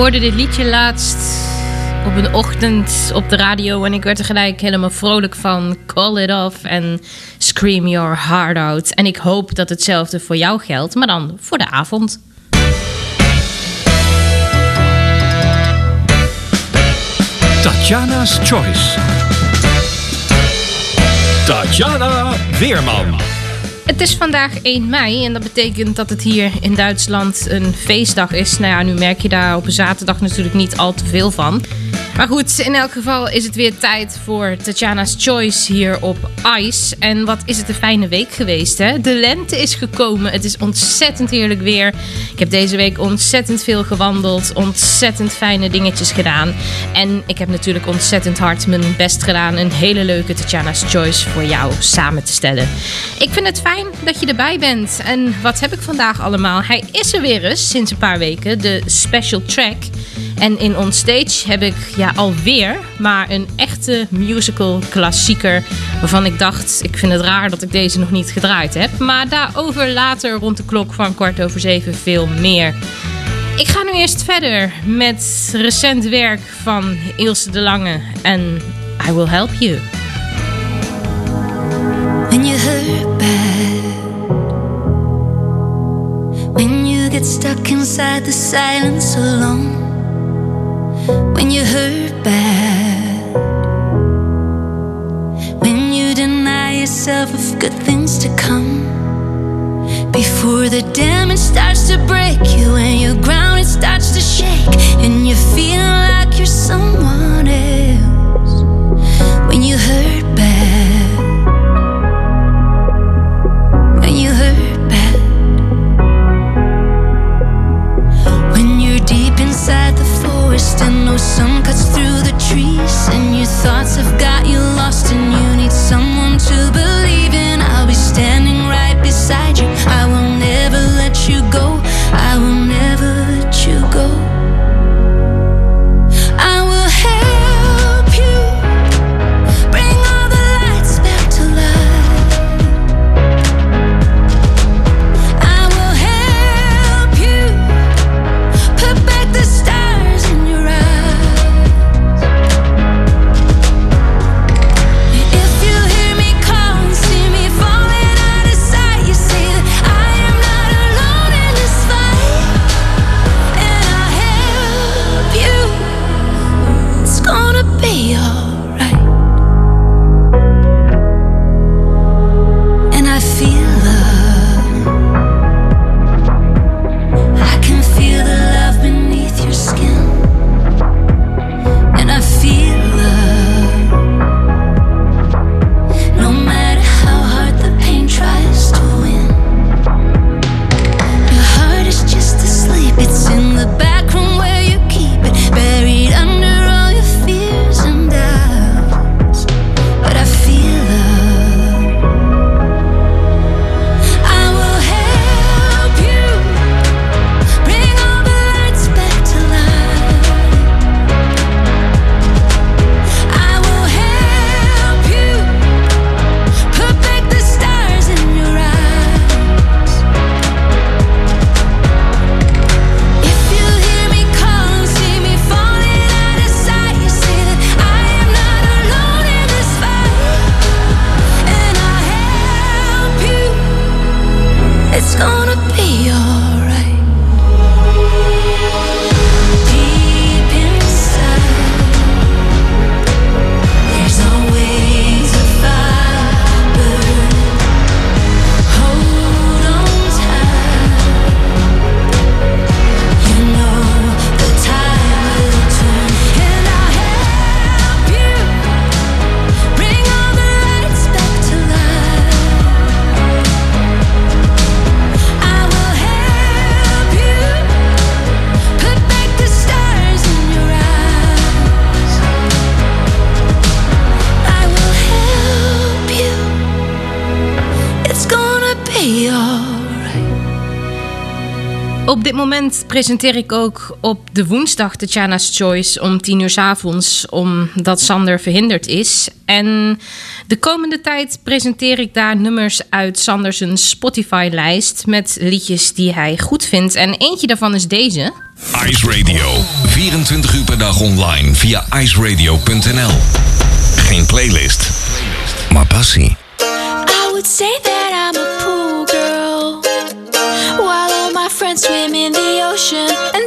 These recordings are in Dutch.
Hoorde dit liedje laatst op een ochtend op de radio en ik werd er gelijk helemaal vrolijk van. Call it off en scream your heart out. En ik hoop dat hetzelfde voor jou geldt, maar dan voor de avond. Tatjana's Choice. Tatjana Weerman. Het is vandaag 1 mei en dat betekent dat het hier in Duitsland een feestdag is. Nou ja, nu merk je daar op een zaterdag natuurlijk niet al te veel van. Maar goed, in elk geval is het weer tijd voor Tatjana's Choice hier op ICE. En wat is het een fijne week geweest, hè? De lente is gekomen. Het is ontzettend heerlijk weer. Ik heb deze week ontzettend veel gewandeld. Ontzettend fijne dingetjes gedaan. En ik heb natuurlijk ontzettend hard mijn best gedaan. Een hele leuke Tatjana's Choice voor jou samen te stellen. Ik vind het fijn dat je erbij bent. En wat heb ik vandaag allemaal? Hij is er weer eens sinds een paar weken. De special track. En in Onstage heb ik ja, alweer, maar een echte musical klassieker. Waarvan ik dacht, ik vind het raar dat ik deze nog niet gedraaid heb. Maar daarover later rond de klok van kwart over zeven veel meer. Ik ga nu eerst verder met recent werk van Ilse de Lange en I Will Help You. When you hurt bad When you get stuck inside the silence alone when you hurt bad, when you deny yourself of good things to come, before the damage starts to break you and you ground. presenteer ik ook op de woensdag de Chana's Choice om tien uur s avonds, omdat Sander verhinderd is. En de komende tijd presenteer ik daar nummers uit Sanders Spotify-lijst met liedjes die hij goed vindt. En eentje daarvan is deze. Ice Radio, 24 uur per dag online via iceradio.nl. Geen playlist, maar passie. I would say that and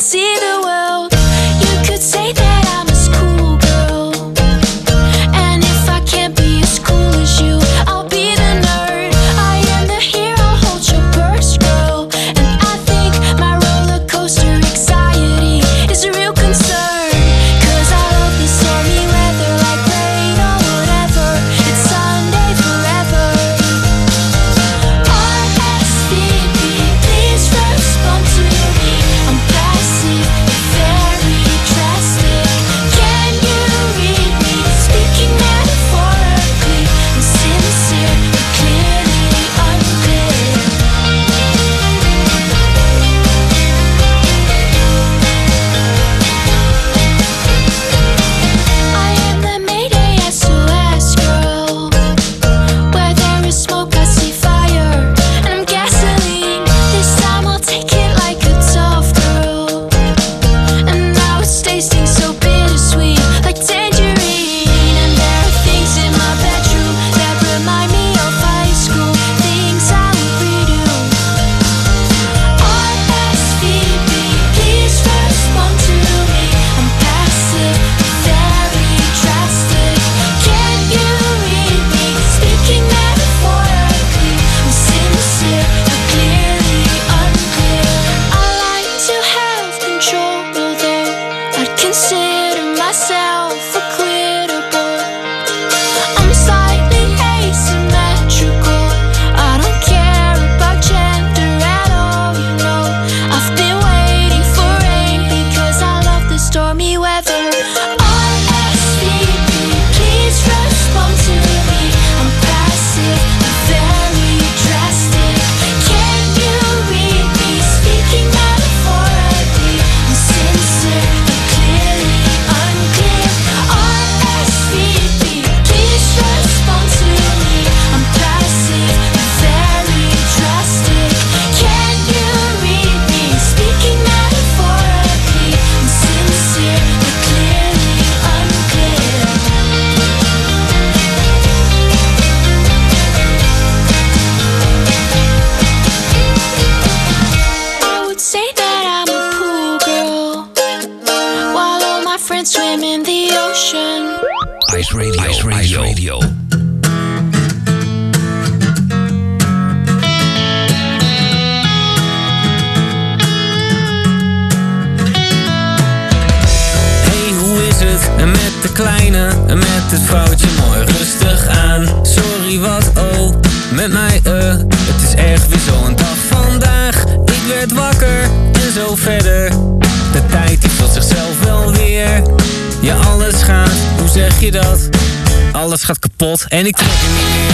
en ik trek er niet meer.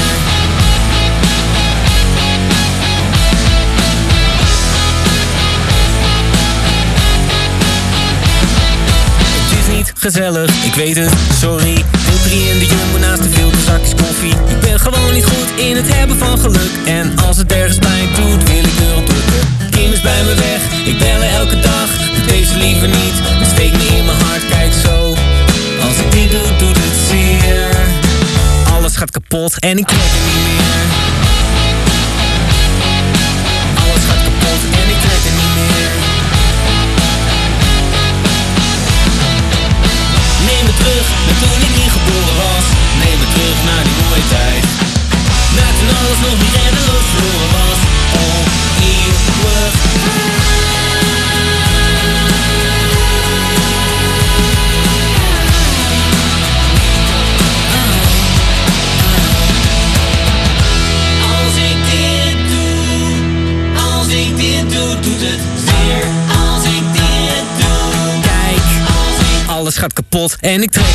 Het is niet gezellig, ik weet het, sorry. Deel 3 in de jumbo naast de veel zakjes koffie. Ik ben gewoon niet goed in het hebben van geluk. En als het ergens pijn doet, wil ik erop drukken. Kim is bij me weg, ik bel elke dag. Doe deze liever niet, het steekt me in mijn hart, kijk zo. Als ik dit doe, zeer. Alles gaat kapot en ik trek er niet meer. En ik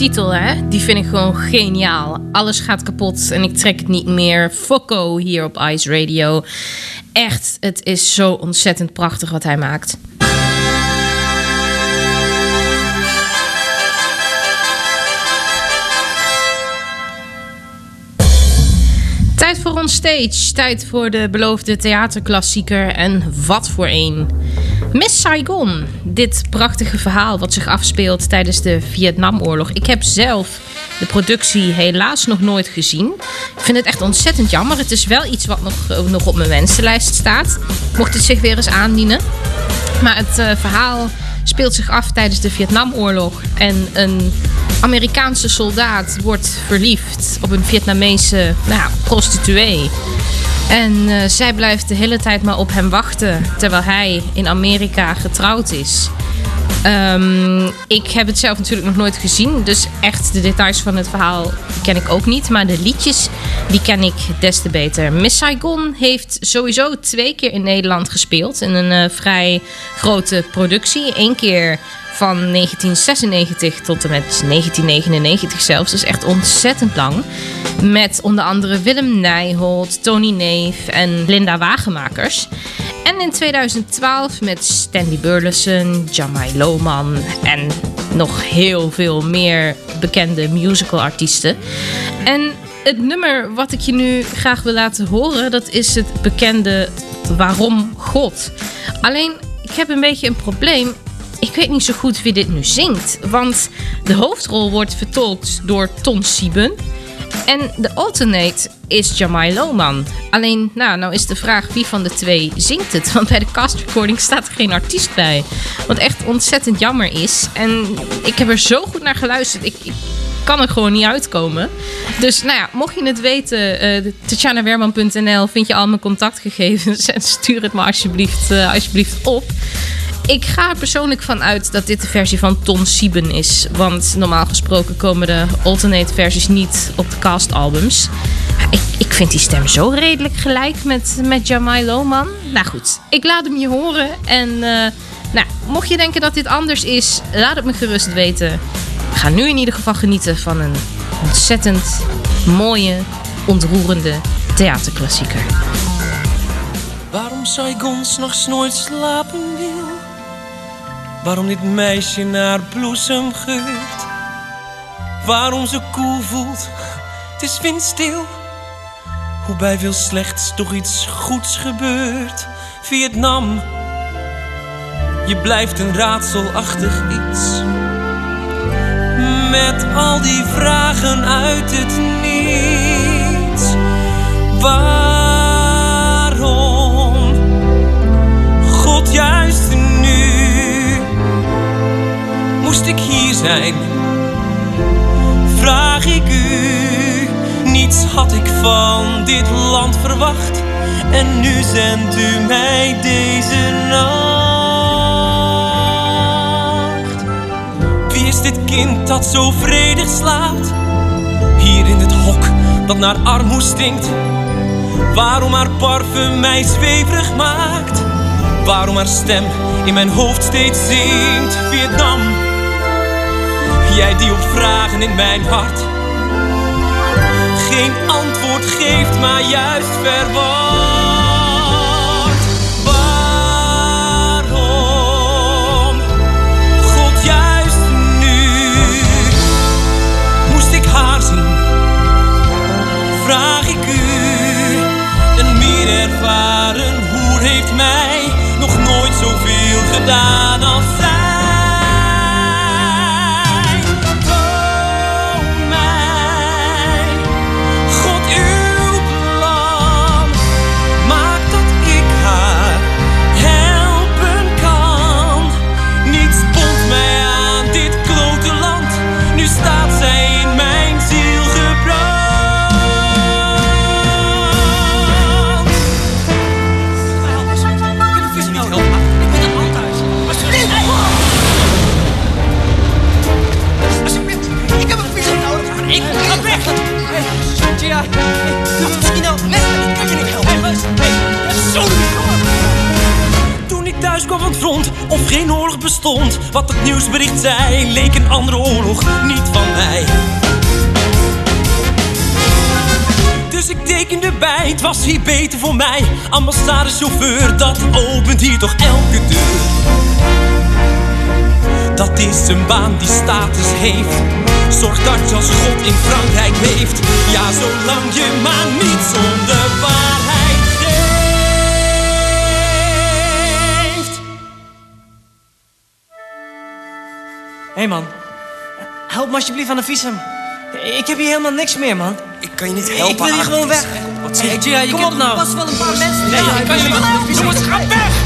titel, hè, die vind ik gewoon geniaal. Alles gaat kapot en ik trek het niet meer. Fokko hier op Ice Radio. Echt, het is zo ontzettend prachtig wat hij maakt. Tijd voor On Stage. Tijd voor de beloofde theaterklassieker. En wat voor een. Miss Saigon. Dit prachtige verhaal wat zich afspeelt tijdens de Vietnamoorlog. Ik heb zelf de productie helaas nog nooit gezien. Ik vind het echt ontzettend jammer. Het is wel iets wat nog, nog op mijn wensenlijst staat. Mocht het zich weer eens aandienen. Maar het eh, verhaal speelt zich af tijdens de Vietnamoorlog. En een Amerikaanse soldaat wordt verliefd op een Vietnamese nou, prostituee. En eh, zij blijft de hele tijd maar op hem wachten. Terwijl hij in Amerika getrouwd is. Ehm, ik heb het zelf natuurlijk nog nooit gezien. Dus echt de details van het verhaal ken ik ook niet. Maar de liedjes, die ken ik des te beter. Miss Saigon heeft sowieso twee keer in Nederland gespeeld. In een eh, vrij grote productie. Eén keer van 1996 tot en met 1999 zelfs. Dus echt ontzettend lang. Met onder andere Willem Nijholt, Tony Neef en Linda Wagemakers. En in 2012 met Stanley Burleson, Jamai Lohman en nog heel veel meer bekende musicalartiesten. En het nummer wat ik je nu graag wil laten horen, dat is het bekende Waarom God. Alleen, ik heb een beetje een probleem. Ik weet niet zo goed wie dit nu zingt. Want de hoofdrol wordt vertolkt door Ton Sieben. En de alternate is Jamai Lohman. Alleen, nou, nou is de vraag wie van de twee zingt het. Want bij de cast recording staat er geen artiest bij. Wat echt ontzettend jammer is. En ik heb er zo goed naar geluisterd. Ik, ik kan er gewoon niet uitkomen. Dus nou ja, mocht je het weten, uh, tatjanawerman.nl vind je al mijn contactgegevens. En stuur het me alsjeblieft, uh, alsjeblieft op. Ik ga er persoonlijk van uit dat dit de versie van Ton Sieben is. Want normaal gesproken komen de alternate versies niet op de castalbums. Ik, ik vind die stem zo redelijk gelijk met, met Jamai Lohman. Nou goed, ik laat hem je horen. En uh, nou, mocht je denken dat dit anders is, laat het me gerust weten. We gaan nu in ieder geval genieten van een ontzettend mooie, ontroerende theaterklassieker. Waarom Saigon s'nachts nooit slapen. Waarom dit meisje naar bloesem geurt. Waarom ze koel voelt, het is windstil. Hoe bij veel slechts toch iets goeds gebeurt. Vietnam, je blijft een raadselachtig iets. Met al die vragen uit het niets. Waarom? God, juist nu moest ik hier zijn. Vraag ik u, niets had ik van dit land verwacht. En nu zendt u mij deze nacht. Wie is dit kind dat zo vredig slaapt? Hier in het hok dat naar armoe stinkt. Waarom haar parfum mij zweverig maakt? Waarom haar stem in mijn hoofd steeds zingt? Vietnam, jij die op vragen in mijn hart geen antwoord geeft, maar juist verward. Waarom? God, juist nu moest ik haar zien. Vraag ik u, een meer ervaren hoer heeft mij nog nooit zoveel gedaan bestond, wat het nieuwsbericht zei, leek een andere oorlog niet van mij. Dus ik tekende bij, het was hier beter voor mij. Ambassadechauffeur, dat opent hier toch elke deur. Dat is een baan die status heeft. Zorg dat je als God in Frankrijk leeft. Ja, zolang je maar niet zonder waarheid hey man, help me alsjeblieft aan een visum. Ik heb hier helemaal niks meer, man. Ik kan je niet Ik wil hier gewoon weg. Wat zeg je? Hey, Kom op nou. Er wel een paar mensen. Nee, ik kan je niet helpen. Jongens, ga weg!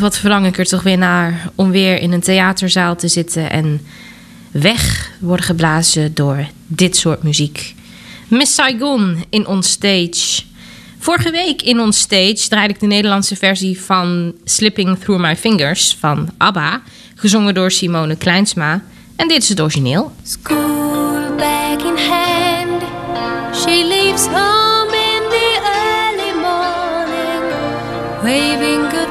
Wat verlang ik er toch weer naar om weer in een theaterzaal te zitten en weg worden geblazen door dit soort muziek. Miss Saigon in On Stage. Vorige week in On Stage draaide ik de Nederlandse versie van Slipping Through My Fingers van ABBA, gezongen door Simone Kleinsma. En dit is het origineel. School bag in hand, she leaves home in the early morning, waving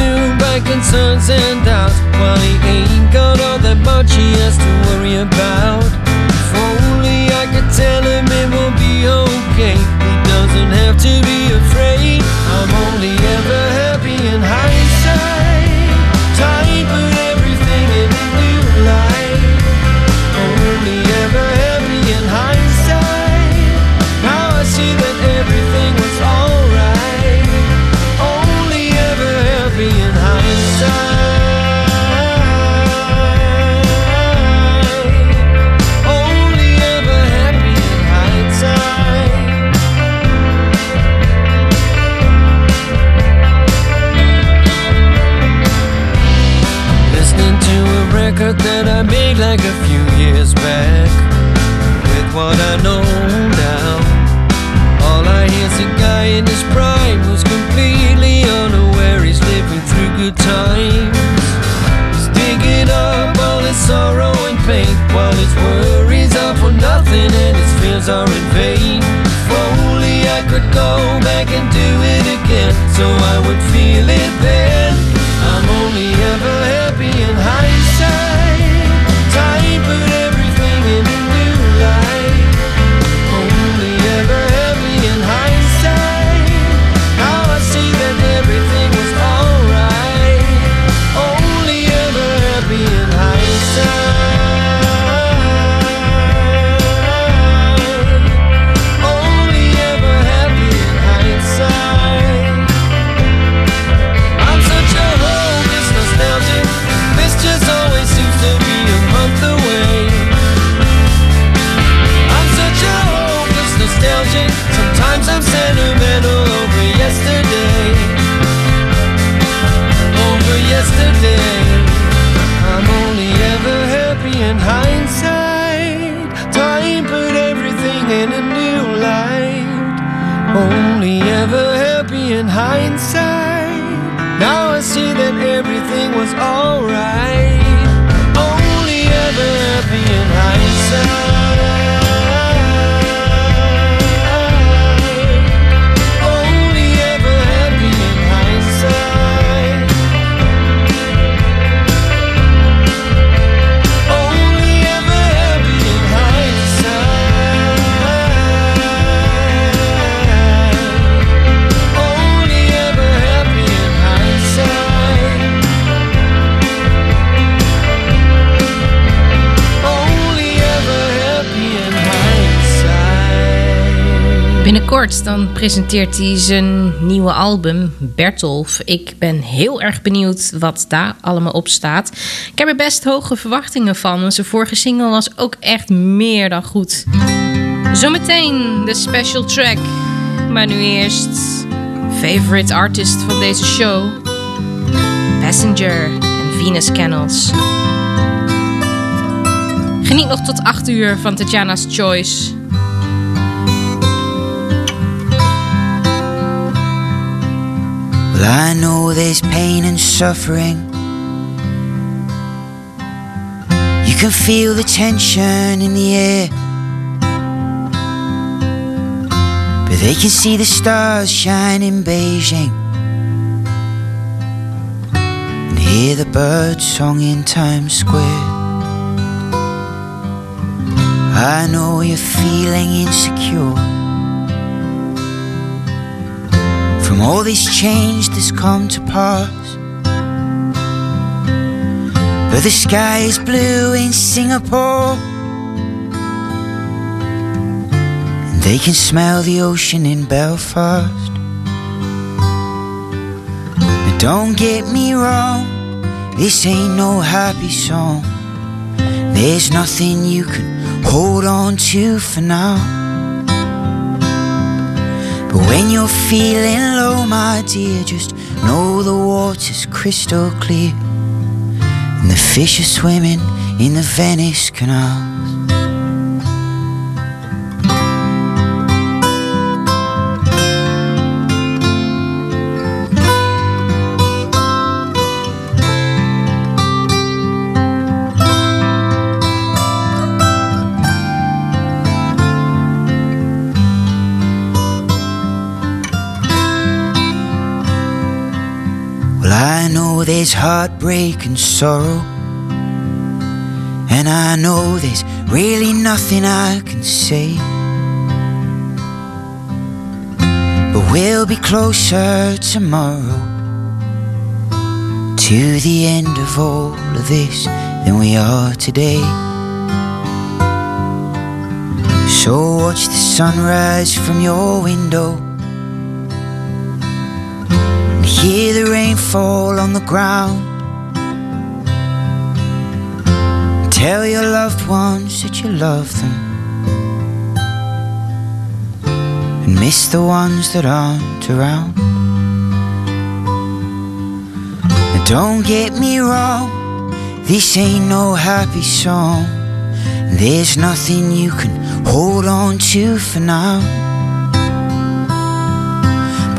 consumed by concerns and doubts while he ain't got all that much he has to worry about. If only I could tell him it will be okay. He doesn't have to be like a few years back. With what I know now, all I hear's a guy in his prime who's completely unaware he's living through good times. He's digging up all his sorrow and pain while his worries are for nothing and his fears are in vain. If only I could go back and do it again so I would feel it then. Presenteert hij zijn nieuwe album Bertolf. Ik ben heel erg benieuwd wat daar allemaal op staat. Ik heb er best hoge verwachtingen van. want Zijn vorige single was ook echt meer dan goed. Zometeen de special track. Maar nu eerst favorite artist van deze show. Passenger en Venus Canals. Geniet nog tot 8 uur van Tatjana's Choice. Well, I know there's pain and suffering. You can feel the tension in the air. But they can see the stars shine in Beijing. And hear the bird song in Times Square. I know you're feeling insecure. All this change that's come to pass. But the sky is blue in Singapore. And they can smell the ocean in Belfast. The Don't get me wrong, this ain't no happy song. There's nothing you can hold on to for now. But when you're feeling low, my dear, just know the water's crystal clear. And the fish are swimming in the Venice canals. There's heartbreak and sorrow. And I know there's really nothing I can say. But we'll be closer tomorrow to the end of all of this than we are today. So watch the sunrise from your window. Hear the rain fall on the ground. Tell your loved ones that you love them. And miss the ones that aren't around. Now don't get me wrong, this ain't no happy song. There's nothing you can hold on to for now.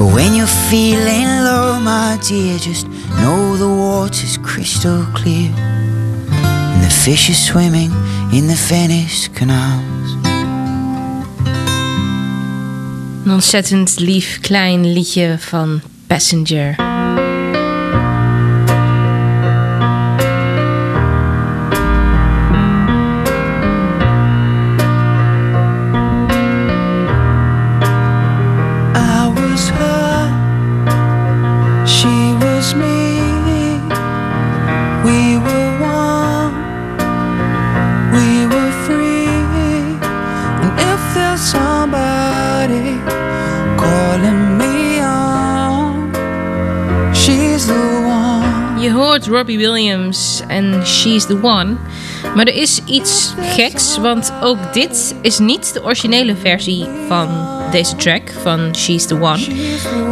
But when you're feeling low, my dear, just know the water's crystal clear. And the fish are swimming in the Venice canals. Een ontzettend lief klein liedje van Passenger. Robbie Williams en She's the One. Maar er is iets geks, want ook dit is niet de originele versie van deze track van She's the One.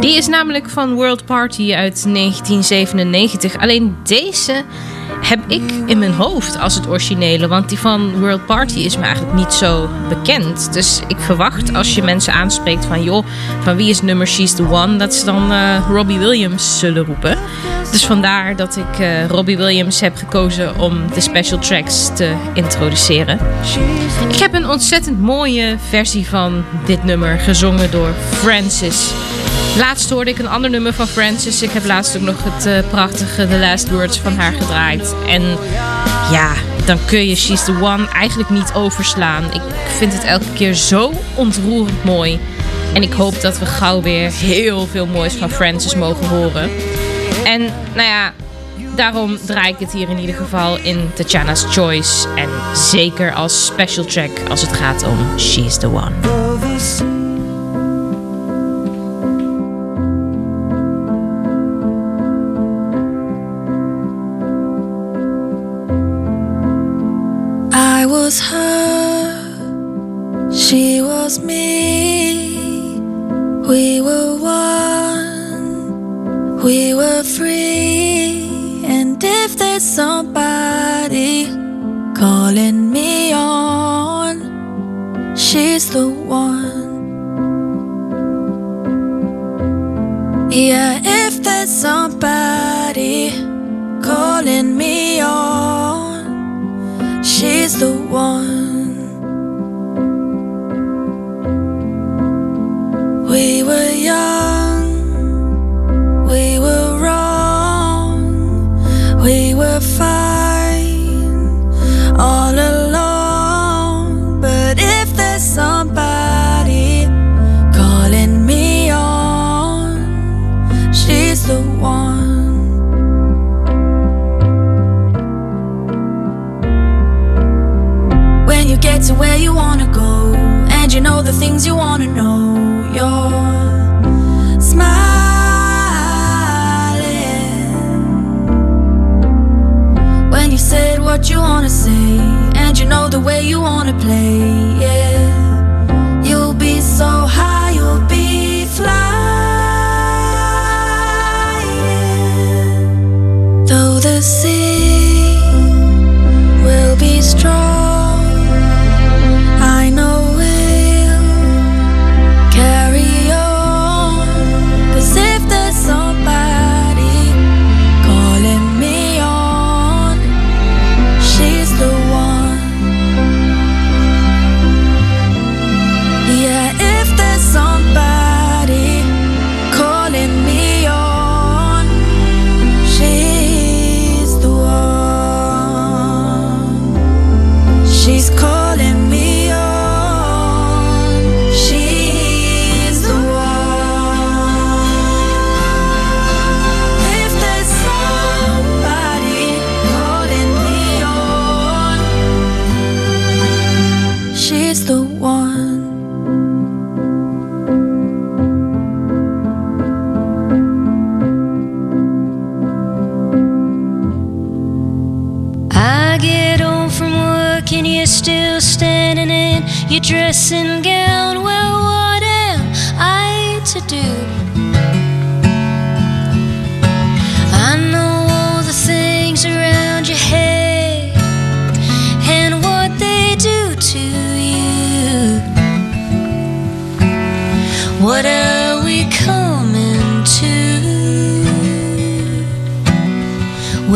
Die is namelijk van World Party uit 1997. Alleen deze heb ik in mijn hoofd als het originele, want die van World Party is me eigenlijk niet zo bekend. Dus ik verwacht als je mensen aanspreekt van joh, van wie is nummer She's the One, dat ze dan eh, Robbie Williams zullen roepen. Dus vandaar dat ik eh, Robbie Williams heb gekozen om de special tracks te introduceren. Ik heb een ontzettend mooie versie van dit nummer gezongen door Francis. Laatst hoorde ik een ander nummer van Francis. Ik heb laatst ook nog het eh, prachtige The Last Words van haar gedraaid. En ja, dan kun je She's the One eigenlijk niet overslaan. Ik vind het elke keer zo ontroerend mooi. En ik hoop dat we gauw weer heel veel moois van Francis mogen horen. En nou ja, daarom draai ik het hier in ieder geval in Tatjana's Choice. En zeker als special track als het gaat om She's the One. Was her, she was me. We were we were free. And if there's somebody calling me on, she's the one. Yeah, if there's somebody calling me on. She's the one. you wanna play.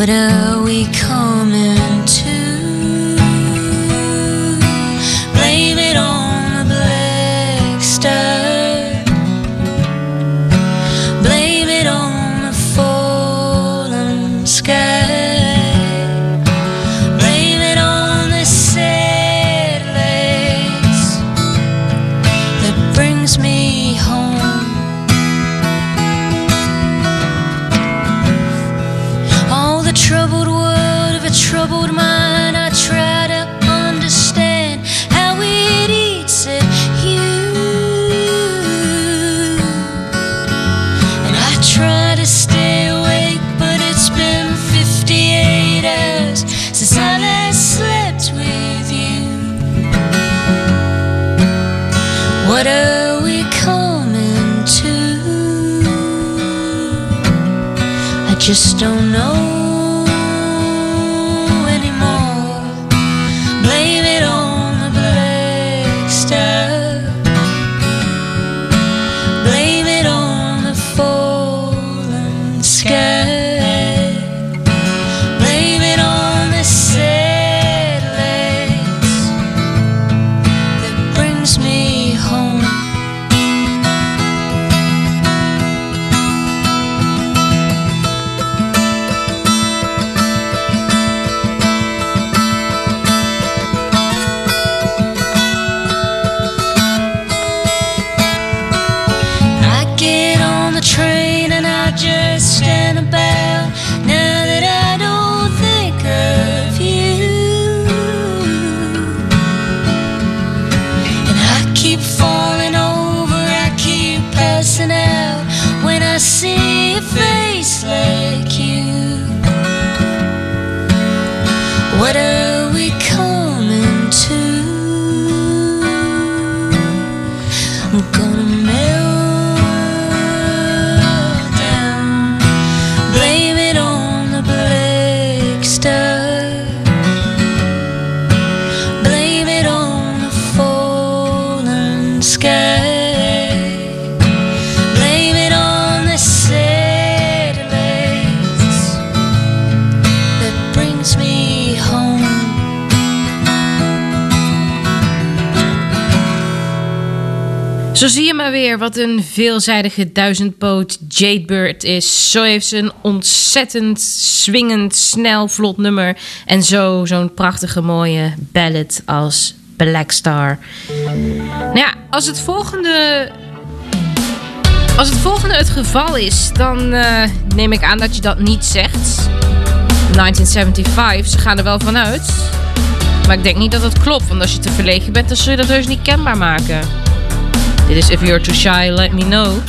What are we coming? don't know. weer wat een veelzijdige duizendpoot Jadebird is. Zo heeft ze een ontzettend swingend, snel, vlot nummer. En zo zo'n prachtige, mooie ballad als Black Star. Nou ja, als het volgende als het volgende het geval is, dan eh, neem ik aan dat je dat niet zegt. 1975, ze gaan er wel vanuit. Maar ik denk niet dat dat klopt, want als je te verlegen bent, dan zul je dat heus niet kenbaar maken. It is If You're Too Shy, Let Me Know.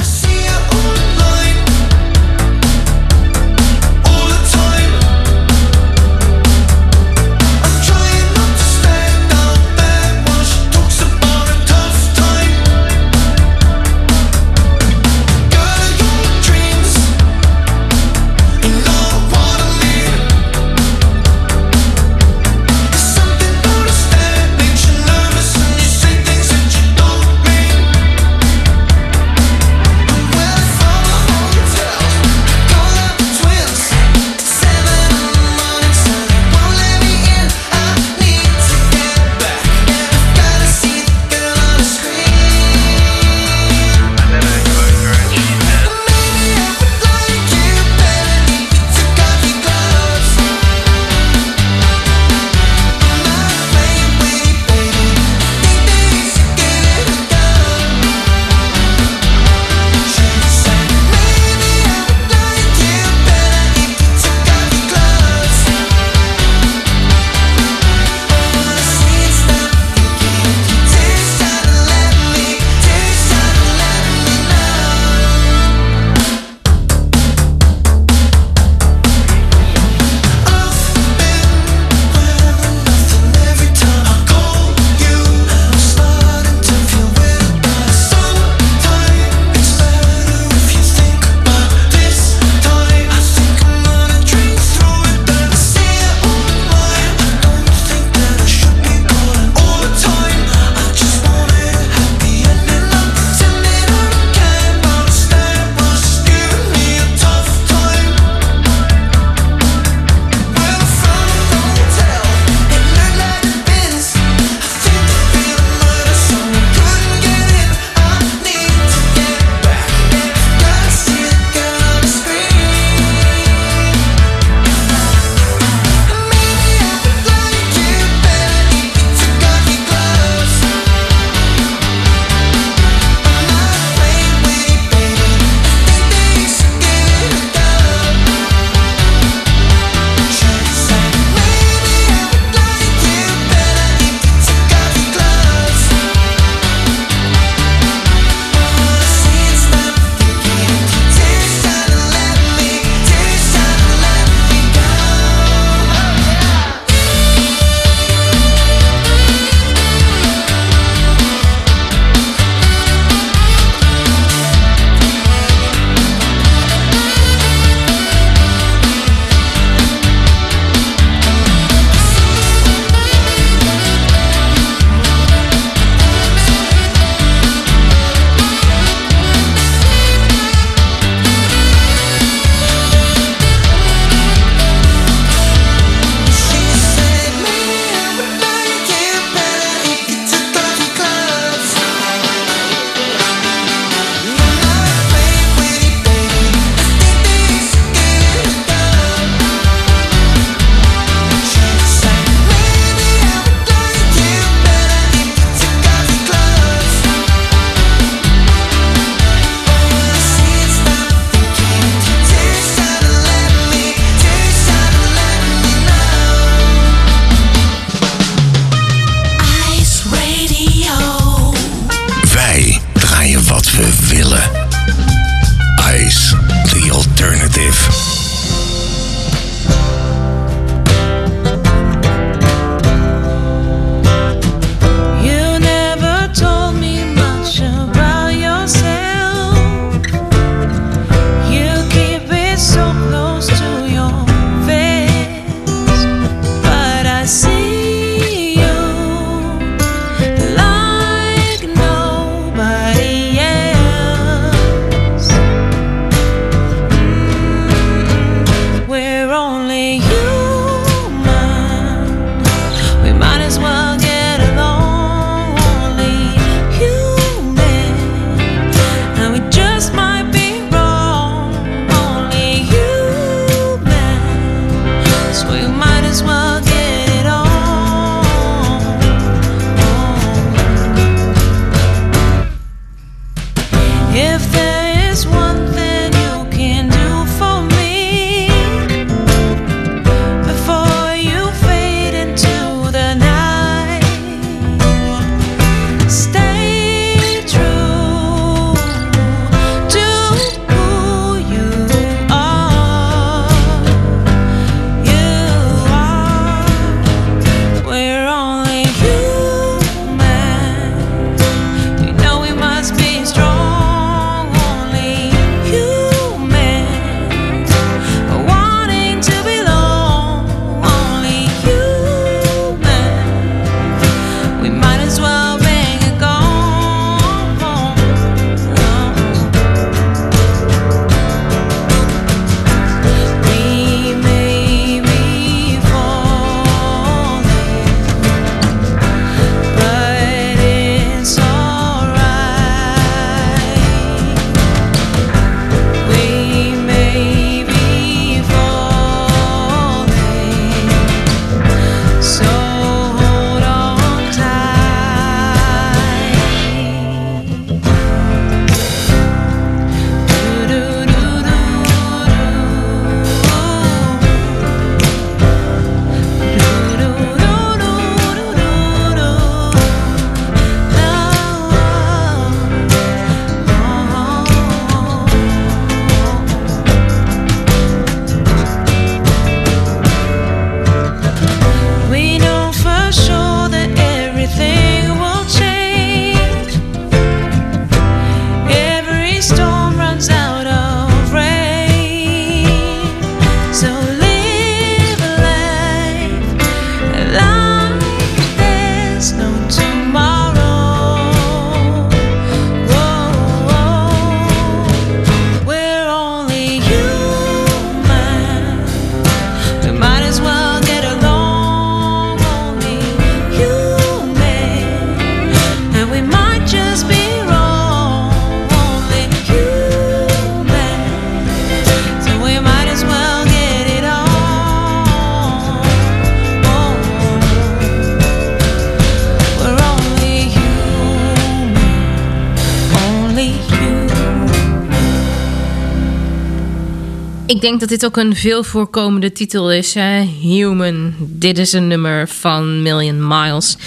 denk dat dit ook een veel voorkomende titel is. Human. Dit is een nummer van Million Miles.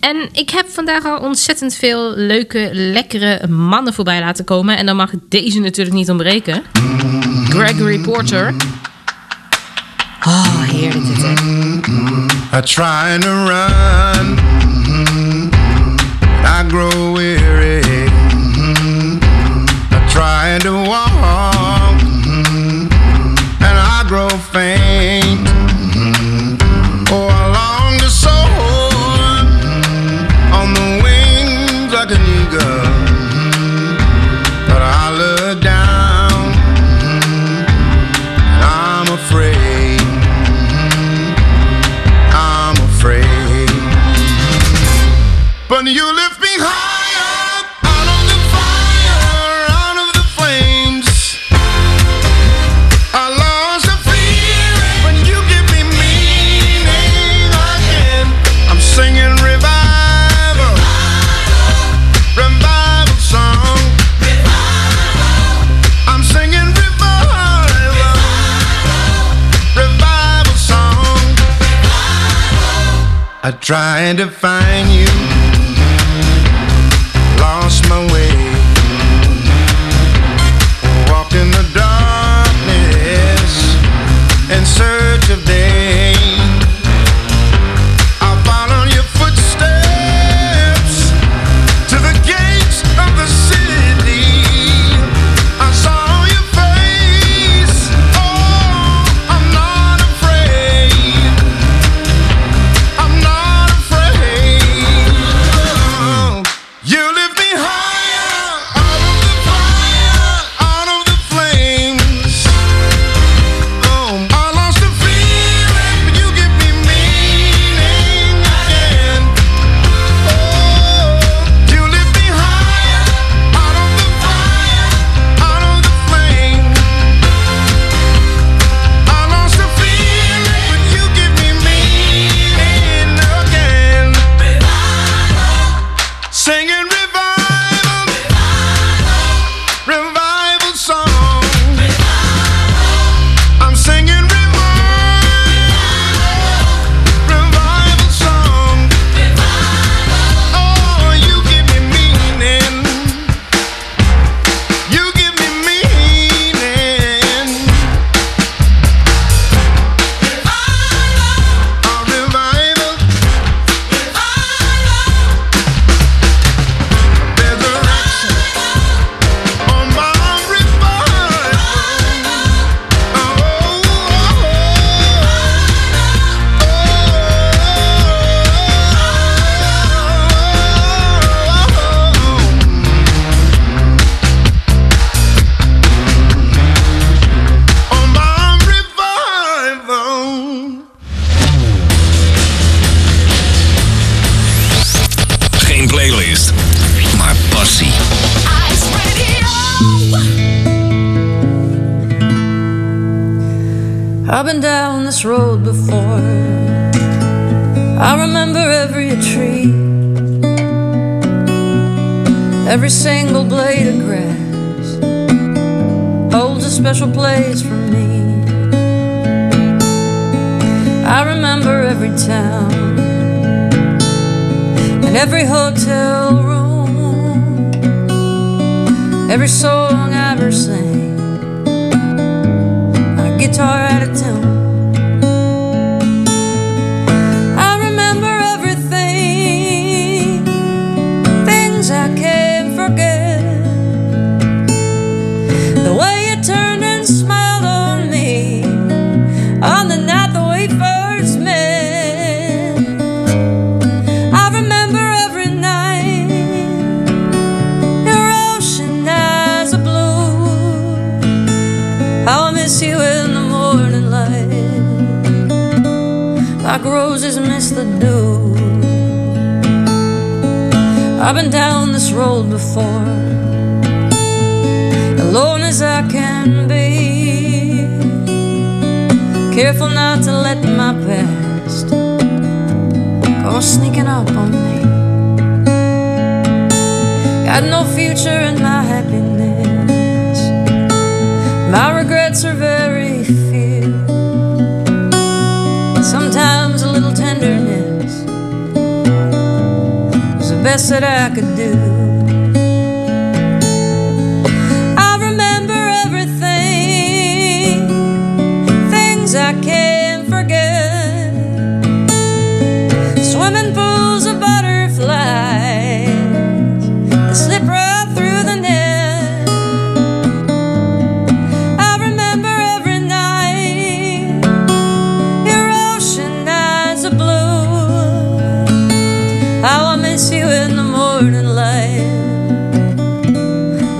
En ik heb vandaag al ontzettend veel leuke, lekkere mannen voorbij laten komen. En dan mag deze natuurlijk niet ontbreken. Gregory Porter. Oh, heerlijk dit, hè? I try to run. I grow weary. I try to walk. trying to find every town and every hotel room, every song I ever sang on a guitar out of tune. Like roses miss the dew. I've been down this road before, alone as I can be. Careful not to let my past go sneaking up on me. Got no future in my happiness. My regrets are very best that I could do. I remember everything, things I can't miss you in the morning light,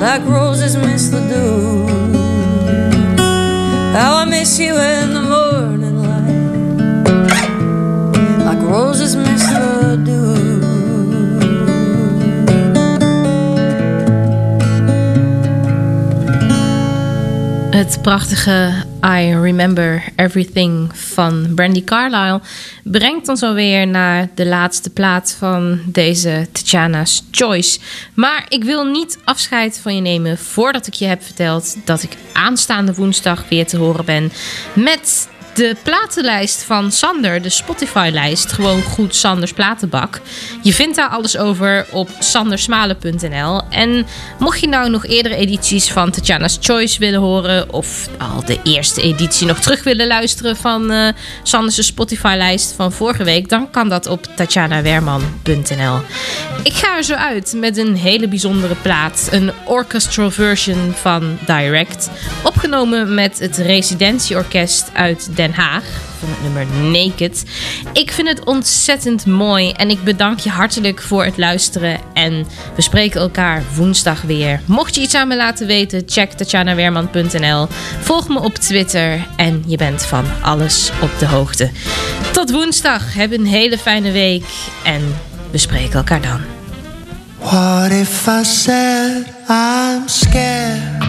like roses miss the dew. How I miss you in the morning light, like roses miss the dew. Het prachtige I Remember Everything van Brandy Carlisle brengt ons alweer naar de laatste plaat van deze Tatjana's Choice. Maar ik wil niet afscheid van je nemen voordat ik je heb verteld dat ik aanstaande woensdag weer te horen ben met de platenlijst van Sander, de Spotify-lijst. Gewoon goed Sanders Platenbak. Je vindt daar alles over op sandersmalen.nl. En mocht je nou nog eerdere edities van Tatjana's Choice willen horen... of al de eerste editie nog terug willen luisteren van eh Sanders' Spotify-lijst van vorige week... dan kan dat op tatjanawerman.nl. Ik ga er zo uit met een hele bijzondere plaat. Een orchestral version van Direct. Opgenomen met het residentieorkest uit Den Haag. Van het nummer Naked. Ik vind het ontzettend mooi. En ik bedank je hartelijk voor het luisteren. En we spreken elkaar woensdag weer. Mocht je iets aan me laten weten, check tatjanawerman.nl. Volg me op Twitter. En je bent van alles op de hoogte. Tot woensdag. Heb een hele fijne week. En we spreken elkaar dan. What if I said I'm scared?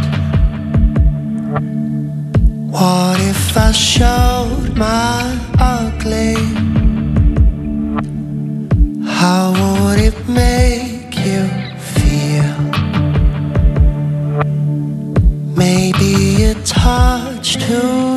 What if I showed my ugly? How would it make you feel? Maybe a touch too